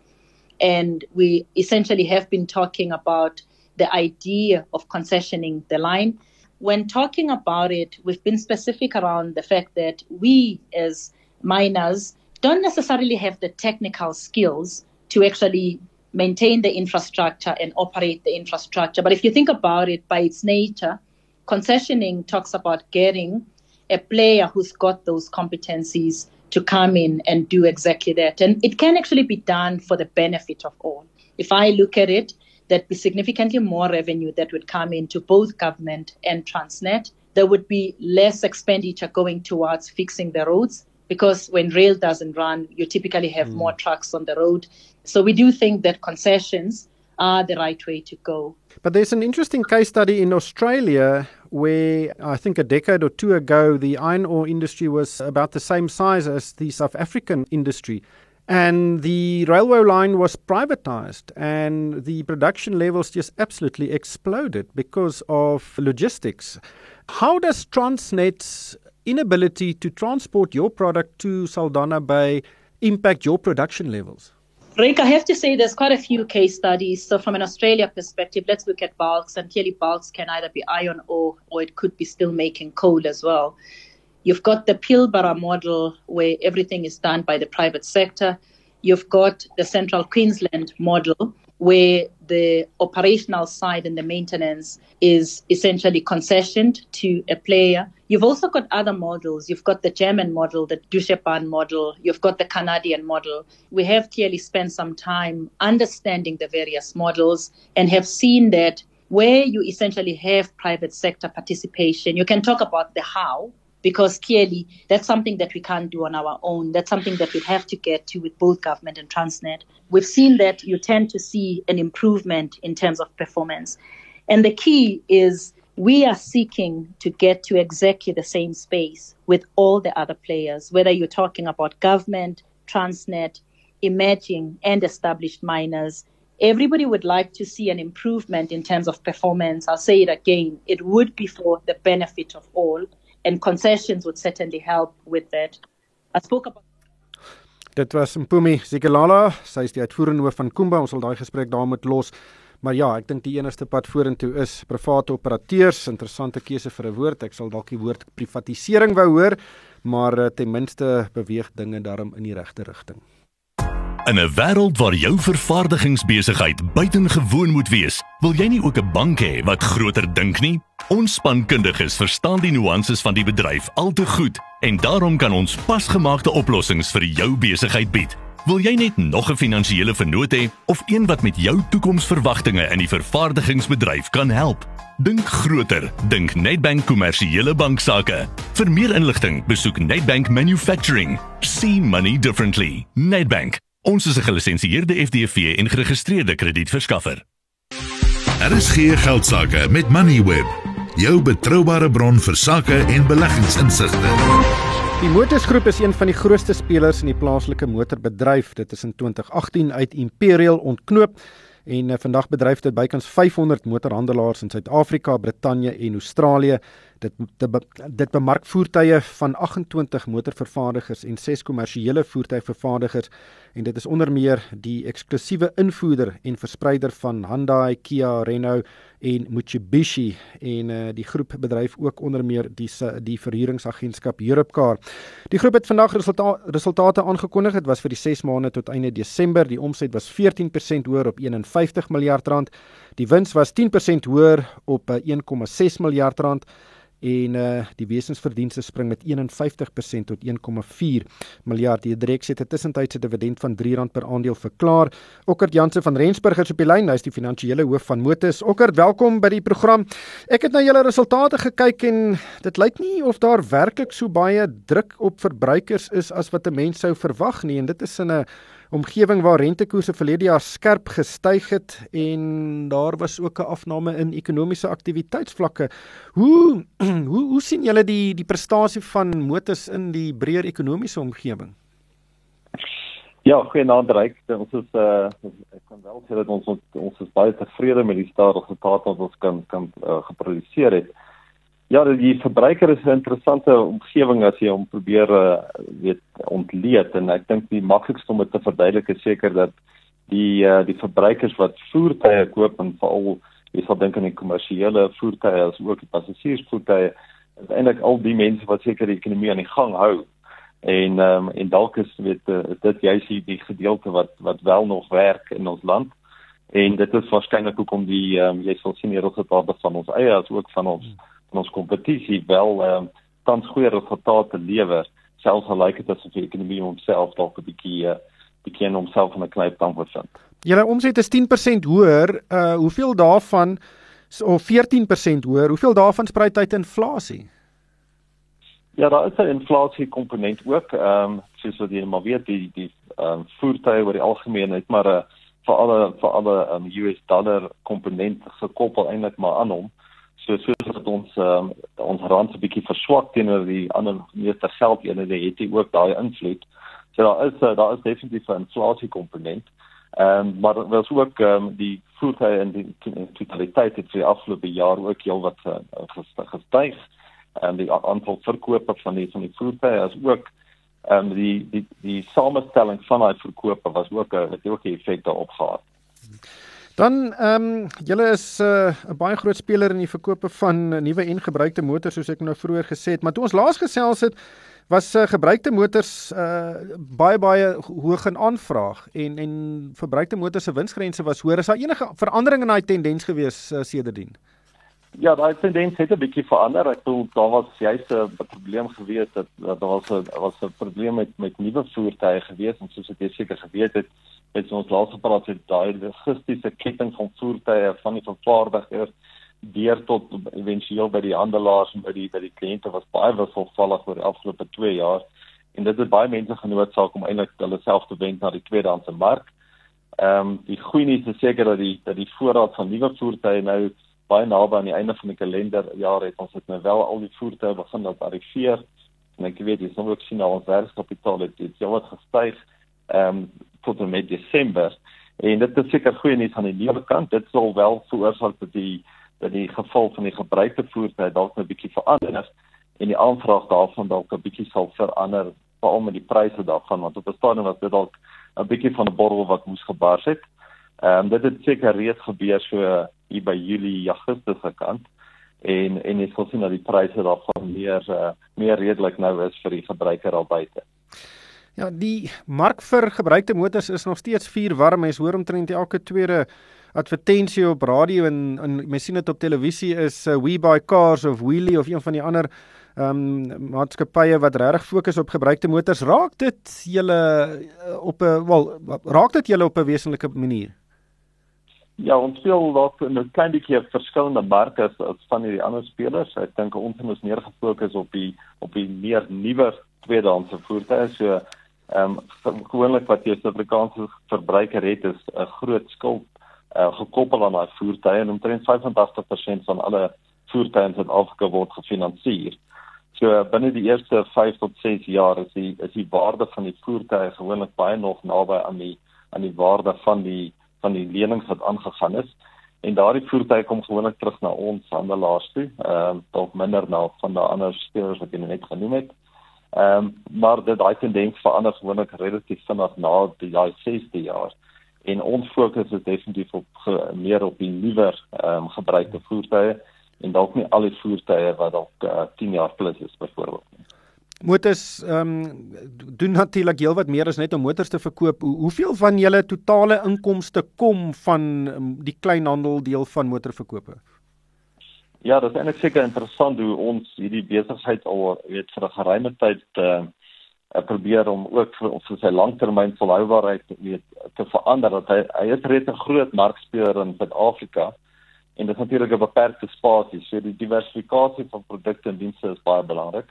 And we essentially have been talking about the idea of concessioning the line. When talking about it, we've been specific around the fact that we as miners don't necessarily have the technical skills to actually maintain the infrastructure and operate the infrastructure. But if you think about it by its nature, concessioning talks about getting a player who's got those competencies to come in and do exactly that. And it can actually be done for the benefit of all. If I look at it, there'd be significantly more revenue that would come into both government and Transnet. There would be less expenditure going towards fixing the roads because when rail doesn't run, you typically have mm. more trucks on the road. So we do think that concessions are the right way to go. But there's an interesting case study in Australia where I think a decade or two ago the iron ore industry was about the same size as the South African industry. And the railway line was privatized, and the production levels just absolutely exploded because of logistics. How does Transnet's inability to transport your product to Saldanha Bay impact your production levels? Rick, I have to say there's quite a few case studies. So from an Australia perspective, let's look at bulks, and clearly bulks can either be iron ore or it could be still making coal as well. You've got the Pilbara model where everything is done by the private sector. You've got the Central Queensland model where the operational side and the maintenance is essentially concessioned to a player. You've also got other models. You've got the German model, the Deutsche model. You've got the Canadian model. We have clearly spent some time understanding the various models and have seen that where you essentially have private sector participation, you can talk about the how, because clearly that's something that we can't do on our own. That's something that we'd have to get to with both government and Transnet. We've seen that you tend to see an improvement in terms of performance. And the key is we are seeking to get to exactly the same space with all the other players, whether you're talking about government, Transnet, emerging and established miners. Everybody would like to see an improvement in terms of performance. I'll say it again. It would be for the benefit of all. And concessions would certainly help with that. I spoke about Dit was Mpumi Sikelala, sy is die uitvoerende hoof van Kumba. Ons sal daai gesprek daar moet los. Maar ja, ek dink die enigste pad vorentoe is private operateurs. Interessante keuse vir 'n woord. Ek sal dalk die woord privatisering wou hoor, maar eh, ten minste beweeg dinge daarom in die regte rigting. In 'n wêreld waar jou vervaardigingsbesigheid buitengewoon moet wees, wil jy nie ook 'n bank hê wat groter dink nie? Ons spankundiges verstaan die nuances van die bedryf al te goed en daarom kan ons pasgemaakte oplossings vir jou besigheid bied. Wil jy net nog 'n finansiële vennoot hê of een wat met jou toekomsverwagtinge in die vervaardigingsbedryf kan help? Dink groter, dink Nedbank kommersiële banksaake. Vir meer inligting, besoek Nedbank Manufacturing. See money differently. Nedbank Ons is 'n gelisensieerde FDV en geregistreerde kredietverskaffer. Daar is geen geldsaake met Moneyweb, jou betroubare bron vir sakke en beleggingsinsigte. Die Motorsgroep is een van die grootste spelers in die plaaslike motorbedryf. Dit is in 2018 uit Imperial ontknoop en uh, vandag bedryf dit bykans 500 motorhandelaars in Suid-Afrika, Brittanje en Australië. Dit dit, dit bemark voertuie van 28 motorvervaardigers en 6 kommersiële voertuigvervaardigers en dit is onder meer die eksklusiewe invoerder en verspreider van Hyundai, Kia, Renault en Mitsubishi en uh, die groep bedryf ook onder meer die die verhuuringsagentskap Europcar. Die groep het vandag resulta resultate aangekondig. Dit was vir die 6 maande tot einde Desember. Die omset was 14% hoër op 51 miljard rand. Die wins was 10% hoër op 1,6 eh, miljard rand en uh die wesensverdienste spring met 51% tot 1,4 miljard. Die direk het 'n tussentydse dividend van R3 per aandeel verklaar. Okkert Jansen van Rensburg is op die lyn. Hy is die finansiële hoof van Motus. Okkert, welkom by die program. Ek het na julle resultate gekyk en dit lyk nie of daar werklik so baie druk op verbruikers is as wat 'n mens sou verwag nie en dit is in 'n omgewing waar rentekoerse verlede jaar skerp gestyg het en daar was ook 'n afname in ekonomiese aktiwiteitsvlakke. Hoe hoe hoe sien julle die die prestasie van motors in die breër ekonomiese omgewing? Ja, goeienaand Ryk. Ons is uh ek kan wel sê dat ons ons is baie tevrede met die stadige resultate wat ons kan kan uh, geproduseer het. Ja, die verbruiker is 'n interessante omgewing as jy hom probeer uh, weet ontleed en ek dink die maklikste om dit te verduidelik is seker dat die uh, die verbruikers wat voertuie koop en veral jy sal dink aan die kommersiële voertuie as ook die passasiersvoertuie is eintlik al die mense wat seker die ekonomie aan die gang hou. En um, en dalk is weet uh, dit juist die, die gedeelte wat wat wel nog werk in ons land. En dit is waarskynlik hoekom die um, jy sal sien die resultate van ons eie as ook van ons hmm in ons kompetisie wel ehm um, tans goeie resultate lewer selfs al lyk dit asof die ekonomie homself dalk 'n bietjie uh, bietjie in homself in 'n klein tand bevind. Julle omset is 10% hoër, uh hoeveel daarvan of 14% hoër, hoeveel daarvan spruit uit inflasie? Ja, daar is 'n inflasie komponent ook. Ehm um, soos wat jy maar weet, die die ehm um, voertuie oor die algemeen het maar 'n uh, vir alle vir alle um, US dollar komponent gekoppel eintlik maar aan hom so soos wat ons um, ons rand 'n bietjie verswak teenoor die ander meeste geldeenhede het dit ook daai invloed. So daar is uh, daar is definitief 'n inflasie komponent. Ehm um, maar wel so ook um, die voertuie en die totaliteit het vir afgelope jaar ook heel wat uh, gestyg. En die aantal verkope van die van die voertuie is ook ehm um, die die die samestelling van daai verkope was ook 'n het ook 'n effek daarop gehad. Dan ehm um, julle is eh, 'n uh, baie groot speler in die verkope van nuwe en gebruikte motors soos ek nou vroeër gesê het, maar toe ons laas gesels het was uh, gebruikte motors uh, baie baie hoog in aanvraag en en verbruikte motors se winsgrense was hoër. Is daar enige verandering in daai tendens gewees uh, sedertdien? Ja, daai tendens het 'n bietjie verander. Ek bedoel daar was juist 'n probleem gewees dat, dat daar was 'n was 'n probleem met met nuwe voertuie gewees en soos ek seker geweet het, het ons laas gepraat het daai logistiese ketting van voertuie van die vervaardigers deur tot éventueel by die handelaars en by die by die kliënte was baie wisselvallig oor die afgelope 2 jaar en dit het baie mense genoodsaak om eintlik hulle self te wend na die tweedehandse mark. Ehm um, die goeie nuus is seker dat die dat die voorraad van nuwe voertuie nou baie naby aan die einde van die kalenderjaar het. Ons het nou wel al die voertuie begin op arriveer en ek weet jy sal ook sien nou ons werkskapitaal het jou wat gestyg ehm um, tot en met Desember en dit is seker goeie nuus aan die nuwe kant. Dit sal wel veroorsaak dat die dat die geval van die gebruikte voertuie dalk 'n bietjie verander en die aanvraag daarvan dalk 'n bietjie sal verander veral met die pryse daarvan want op 'n stadium was dit dalk 'n bietjie van 'n borrel wat moes gebars het. Ehm um, dit het seker reeds gebeur so hier by Julie Augustus se kant en en ek sou sien dat die pryse daarvan meer uh, meer redelik nou is vir die verbruiker al buite. Ja, die mark vir gebruikte motors is nog steeds vuur warm. Mens hoor omtrent elke tweede advertensie op radio en en mens sien dit op televisie is uh, We Buy Cars of Wheelie of een van die ander ehm um, maatskappye wat regtig fokus op gebruikte motors. Raak dit julle uh, op 'n wel raak dit julle op 'n wesenlike manier? Ja, ons speel dalk in 'n klein bietjie verskillende marke as, as van die ander spelers. Ek dink ons moet meer gefokus op die op die meer nuwer tweedehandse voertuie. So ehm um, gewoonlik wat jy as Afrikaanse verbruiker het is 'n groot skuld uh, gekoppel aan daai voertuie en omtrent 85% van alle voertuie in Suid-Afrika word gefinansier. So binne die eerste 5 tot 6 jaar is die is die waarde van die voertuie gewoonlik baie nog naby aan die aan die waarde van die van die lenings wat aangegaan is en daardie voertuie kom gewoonlik terug na ons handelaars toe. Ehm uh, dalk minder na van die ander spelers wat jy net genoem het. Ehm um, maar dit daai tendens verander gewoonlik relatief vinnig na die daai 6de jaar en ons fokus is definitief op ge, meer op die nuwer ehm um, gebruikte voertuie en dalk nie al die voertuie wat dalk uh, 10 jaar plus is byvoorbeeld nie. Motors ehm um, doen natuurlik heelwat meer as net om motors te verkoop. Hoe, hoeveel van julle totale inkomste kom van um, die kleinhandel deel van motorverkope? Ja, dit is eintlik seker interessant hoe ons hierdie besigheid al weet vir 'n geruime tyd uh, probeer om ook vir, vir sy langtermyn volhoubaarheid weet te verander dat hy hy is reeds 'n groot markspeler in Suid-Afrika en dit natuurlik 'n beperkte spasie so die diversifikasie van produkte en dienste is baie belangrik.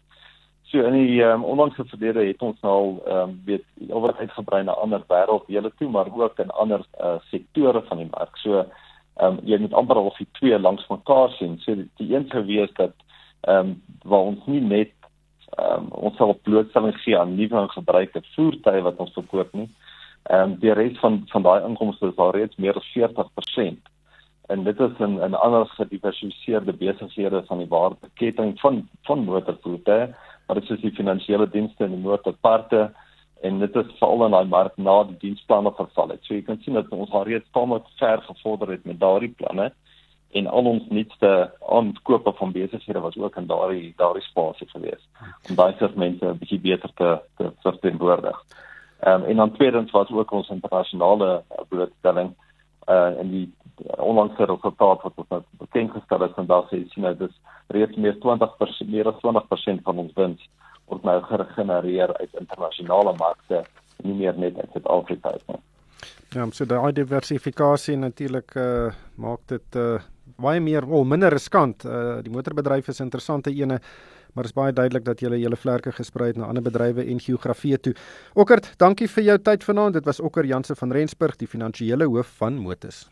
So in die um, onlangse verlede het ons nou al um, weet oor uitgebrei na ander wêrelddele toe maar ook in ander uh, sektore van die mark. So ehm um, jy moet amper al die twee langs mekaar sien. So die, die een sou wees dat ehm um, waar ons nie net ehm um, ons sal blootstelling gee aan nuwe en gebruikte voertuie wat ons verkoop nie. Ehm um, die res van van daai inkomste is al reeds meer as 40%. En dit is 'n 'n ander gediversifiseerde besighede van die waardeketting van van motorvoertuie, maar dit is die finansiële dienste en die motorparte en dit is veral in daai mark na die diensplanne verval het. So jy kan sien dat ons al reeds tamelik ver gevorder het met daardie planne en al ons nuutste aankope van besighede was ook in daardie daardie spasie gewees om daai soort mense 'n bietjie beter te te verteenwoordig. Ehm um, en dan tweedens was ook ons internasionale blootstelling uh in die onlangse resultaat wat ons nou bekend gestel het vandag sê sien nou dis reeds meer 20% meer as 20% van ons wins word nou gegenereer uit internasionale markte nie meer net uit Suid-Afrika nie. Ja, so daai diversifikasie natuurlik uh maak dit uh baie meer wel minder riskant. Uh die motorbedryf is 'n interessante ene, maar is baie duidelik dat jy julle vlerke gesprei het na ander bedrywe en geografieë toe. Okkert, dankie vir jou tyd vanaand. Dit was Okker Janse van Rensburg, die finansiële hoof van Motus.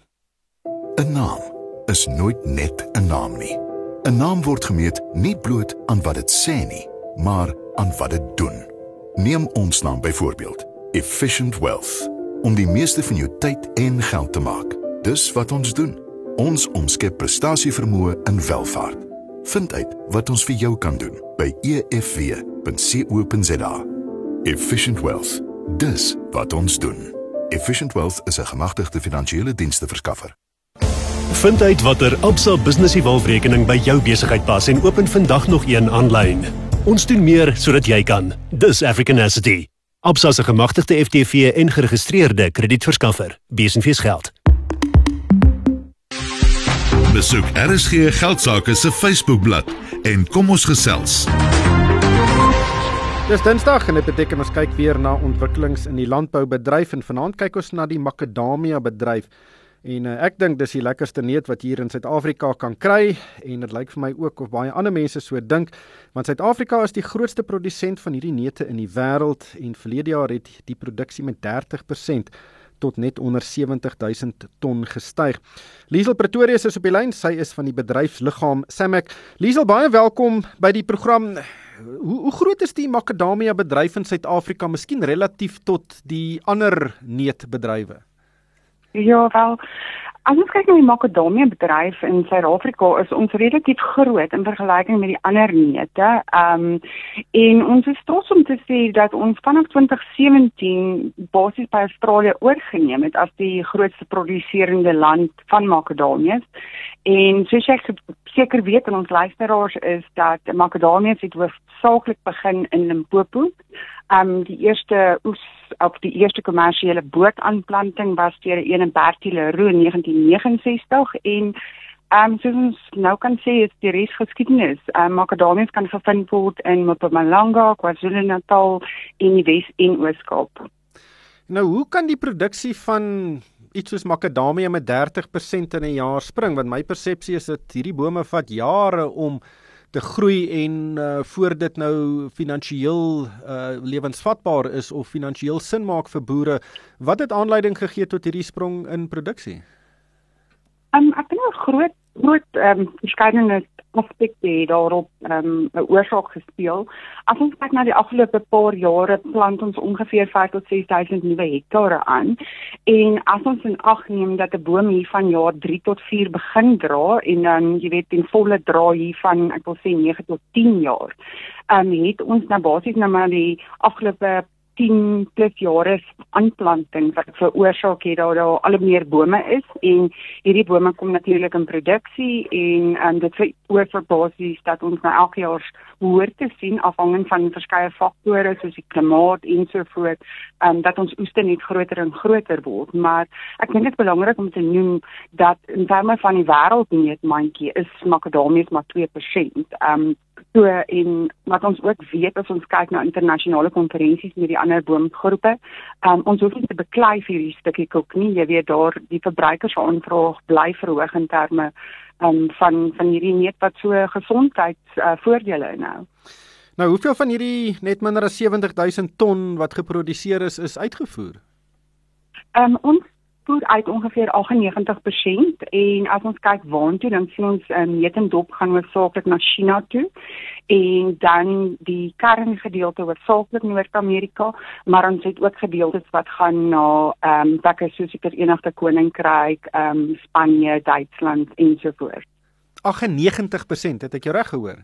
'n Naam is nooit net 'n naam nie. 'n Naam word gemeet nie bloot aan wat dit sê nie, maar aan wat dit doen. Neem ons naam byvoorbeeld, Efficient Wealth, om die meeste van jou tyd en geld te maak. Dis wat ons doen. Ons omskep prestasievermoë in welvaart. Vind uit wat ons vir jou kan doen by efw.co.za. Efficient Wealth. Dis wat ons doen. Efficient Wealth is 'n gemagtigde finansiële dienste verskaffer. Vind uit watter Absa Business Evolve-rekening by jou besigheid pas en open vandag nog een aanlyn. Ons doen meer sodat jy kan. Dis African Asset. Absa se gemagtigde FTV en geregistreerde kredietverskaffer. Besenfees geld. Besoek RSG Geldsaake se Facebookblad en kom ons gesels. Dis Dinsdag en dit beteken ons kyk weer na ontwikkelings in die landboubedryf en vanaand kyk ons na die makadamia bedryf. En uh, ek dink dis die lekkerste neut wat hier in Suid-Afrika kan kry en dit lyk vir my ook of baie ander mense so dink want Suid-Afrika is die grootste produsent van hierdie neute in die wêreld en verlede jaar het die produksie met 30% tot net onder 70000 ton gestyg. Liesel Pretorius is op die lyn. Sy is van die bedryfsliggaam Samek. Liesel, baie welkom by die program. Hoe hoe groot is die makadamia bedryf in Suid-Afrika, miskien relatief tot die ander neutbedrywe? Ja, wel. As ons kyk na die makadamia bedryf in Suid-Afrika, is ons relatief groot in vergelyking met die ander neute. Ehm um, en ons is trots om te sê dat ons vanaf 2017 basies by Australië oorgeneem het as die grootste produserende land van makadamias. En soos ek seker weet en ons luisteraars is dat makadamias het hoofsaaklik begin in Limpopo um die eerste oes op die eerste kommersiële bootaanplanting was deur een in Bertie Leroux in 1969 en um soos ons nou kan sê is die res geskiedenis. Um makadamias kan gevind word in Mpumalanga, KwaZulu-Natal en die Wes en Oos-Kaap. Nou, hoe kan die produksie van iets soos makadamia met 30% in 'n jaar spring? Want my persepsie is dat hierdie bome vat jare om te groei en uh, voor dit nou finansiëel uh, lewensvatbaar is of finansiëel sin maak vir boere, wat het aanleiding gegee tot hierdie sprong in produksie? Um, ek dink 'n groot groot ehm um, verskeidenheid aspekte daarop ehm um, 'n oorsaak gespeel. As ons kyk na die afgelope paar jare, plant ons ongeveer 5 tot 6000 nuwe hektare aan. En as ons in ag neem dat 'n boom hier van jaar 3 tot 4 begin dra en dan jy weet ten volle dra hier van ek wil sê 9 tot 10 jaar. Ehm um, het ons nou basies nou maar die afgelope 10 plus jare aanplanting wat veroorsaak het dat daar al meer bome is en hierdie bome kom natuurlik in produksie en um, dit veroorsaak basies dat ons nou elke jaar hoor te sien afhangend van verskeie faktore soos die klimaat en so voort um, dat ons oeste net groter en groter word maar ek dink dit is belangrik om te noem dat in terme van die wêreldmeetmandjie is makadamias maar 2%. Um, So en wat ons ook weet as ons kyk na internasionale konferensies met die ander boomgroepe, um, ons hoef nie te beklei vir hierdie stukkie koek nie. Jy weet daar die verbruikersaanvraag bly verhoog in terme um, van van hierdie neut wat so gesondheidsvoordele uh, inhou. Nou, hoeveel van hierdie net minder as 70000 ton wat geproduseer is, is uitgevoer? Ehm um, ons voer uit ongeveer 98% en as ons kyk waantoe dan sien ons um, meet en dop gaan hoofsaaklik na China toe en dan die kerngedeelte hoofsaaklik Noord-Amerika maar ons het ook gedeeltes wat gaan na ehm um, plekke soos die Verenigde Koninkryk, ehm um, Spanje, Duitsland ensovoorts. 98% het ek jou reg gehoor?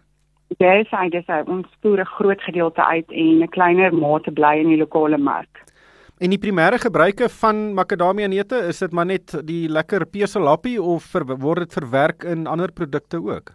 Ja, yes, hy dis ons voer 'n groot gedeelte uit en 'n kleiner mate bly in die lokale mark. En die primêre gebruike van makadamia neute, is dit maar net die lekker peselappie of ver, word dit verwerk in ander produkte ook?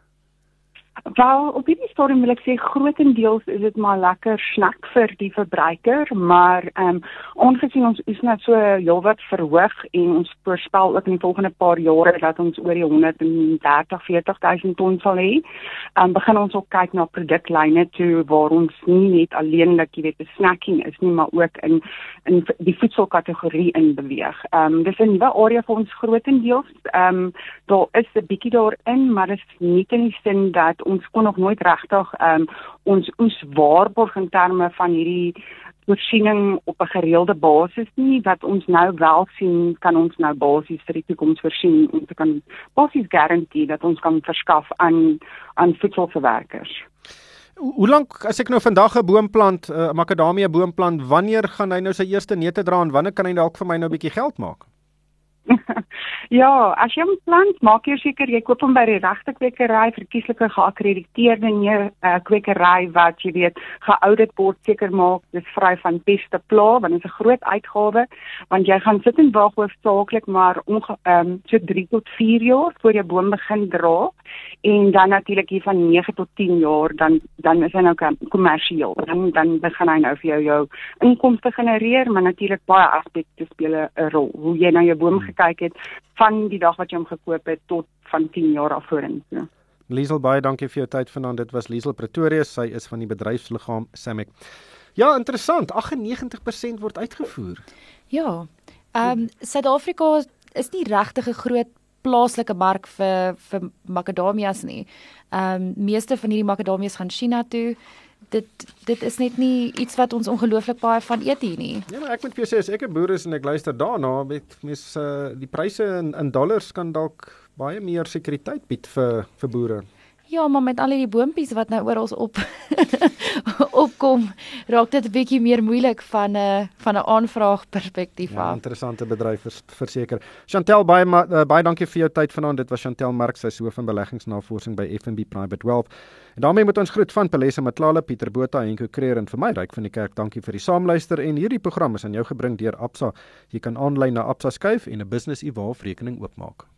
Wel, op hierdie stadium wil ek sê grootendeels is dit maar lekker snack vir die verbruiker, maar ehm um, ongesien ons is net so heelwat verhoog en ons voorspel ook in die volgende paar jare dat ons oor die 130 40000 ton sal hê, ehm um, begin ons ook kyk na produklyne toe waar ons nie net alleenlik, jy weet, 'n snacking is nie, maar ook in in die voedselkategorie in beweeg. Ehm um, dis 'n nuwe area vir ons grootendeels. Ehm um, daar is 'n bietjie daarin, maar dit is nie die sin dat ons kon nog nooit regtig um, ons oes waarborg in terme van hierdie voorsiening op 'n gereelde basis nie wat ons nou wel sien kan ons nou basies vir die toekoms voorsien om te kan basies garandeer dat ons kan verskaf aan aan voedselverwerkers. Hoe lank as ek nou vandag 'n boom plant, 'n uh, makadamia boom plant, wanneer gaan hy nou sy eerste neute dra en wanneer kan hy dalk vir my nou 'n bietjie geld maak? ja, as jy 'n plant maak, jy seker jy koop hom by die regte kwekery, verkieslike geakkrediteerde nee, uh, kwekery wat jy weet geaudit word, seker maak dis vry van peste pla, want dit is 'n groot uitgawe, want jy gaan sit en wag hoofsaaklik maar om ehm um, so 3 tot 4 jaar voor jy boom begin dra en dan natuurlik hier van 9 tot 10 jaar dan dan is hy nou kommersieel. Dan dan begin hy nou vir jou jou inkomste genereer, maar natuurlik baie aspekte speel 'n rol. Hoe jy na jou boom hmm gekyk het van die dag wat jy hom gekoop het tot van 10 jaar af vorentoe. Ja. Liesel baie dankie vir jou tyd vanaand. Dit was Liesel Pretoria. Sy is van die bedryfsliggaam Samek. Ja, interessant. 98% word uitgevoer. Ja. Ehm um, Suid-Afrika is nie regtig 'n groot plaaslike mark vir vir makadamias nie. Ehm um, meeste van hierdie makadamias gaan China toe. Dit dit is net nie iets wat ons ongelooflik baie van eet hier nie. Ja, maar ek moet vir jou sê as ek 'n boer is en ek luister daarna, met mens uh, die pryse in in dollars kan dalk baie meer sekuriteit bied vir vir boere. Ja, maar met al die boontjies wat nou oral op opkom, raak dit 'n bietjie meer moeilik van 'n uh, van 'n aanvraag perspektief ja, af. Interessante bedryf vers, verseker. Chantel baie uh, baie dankie vir jou tyd vanaand. Dit was Chantel Marx, sy hoof van beleggingsnavorsing by FNB Private Wealth. En daarmee moet ons groet van Pelesa Matlala, Pieter Botha en Ko Creer en vir my ryk van die kerk. Dankie vir die saamluister en hierdie program is aan jou gebring deur Absa. Jy kan aanlyn na Absa skuif en 'n business e-wallet rekening oopmaak.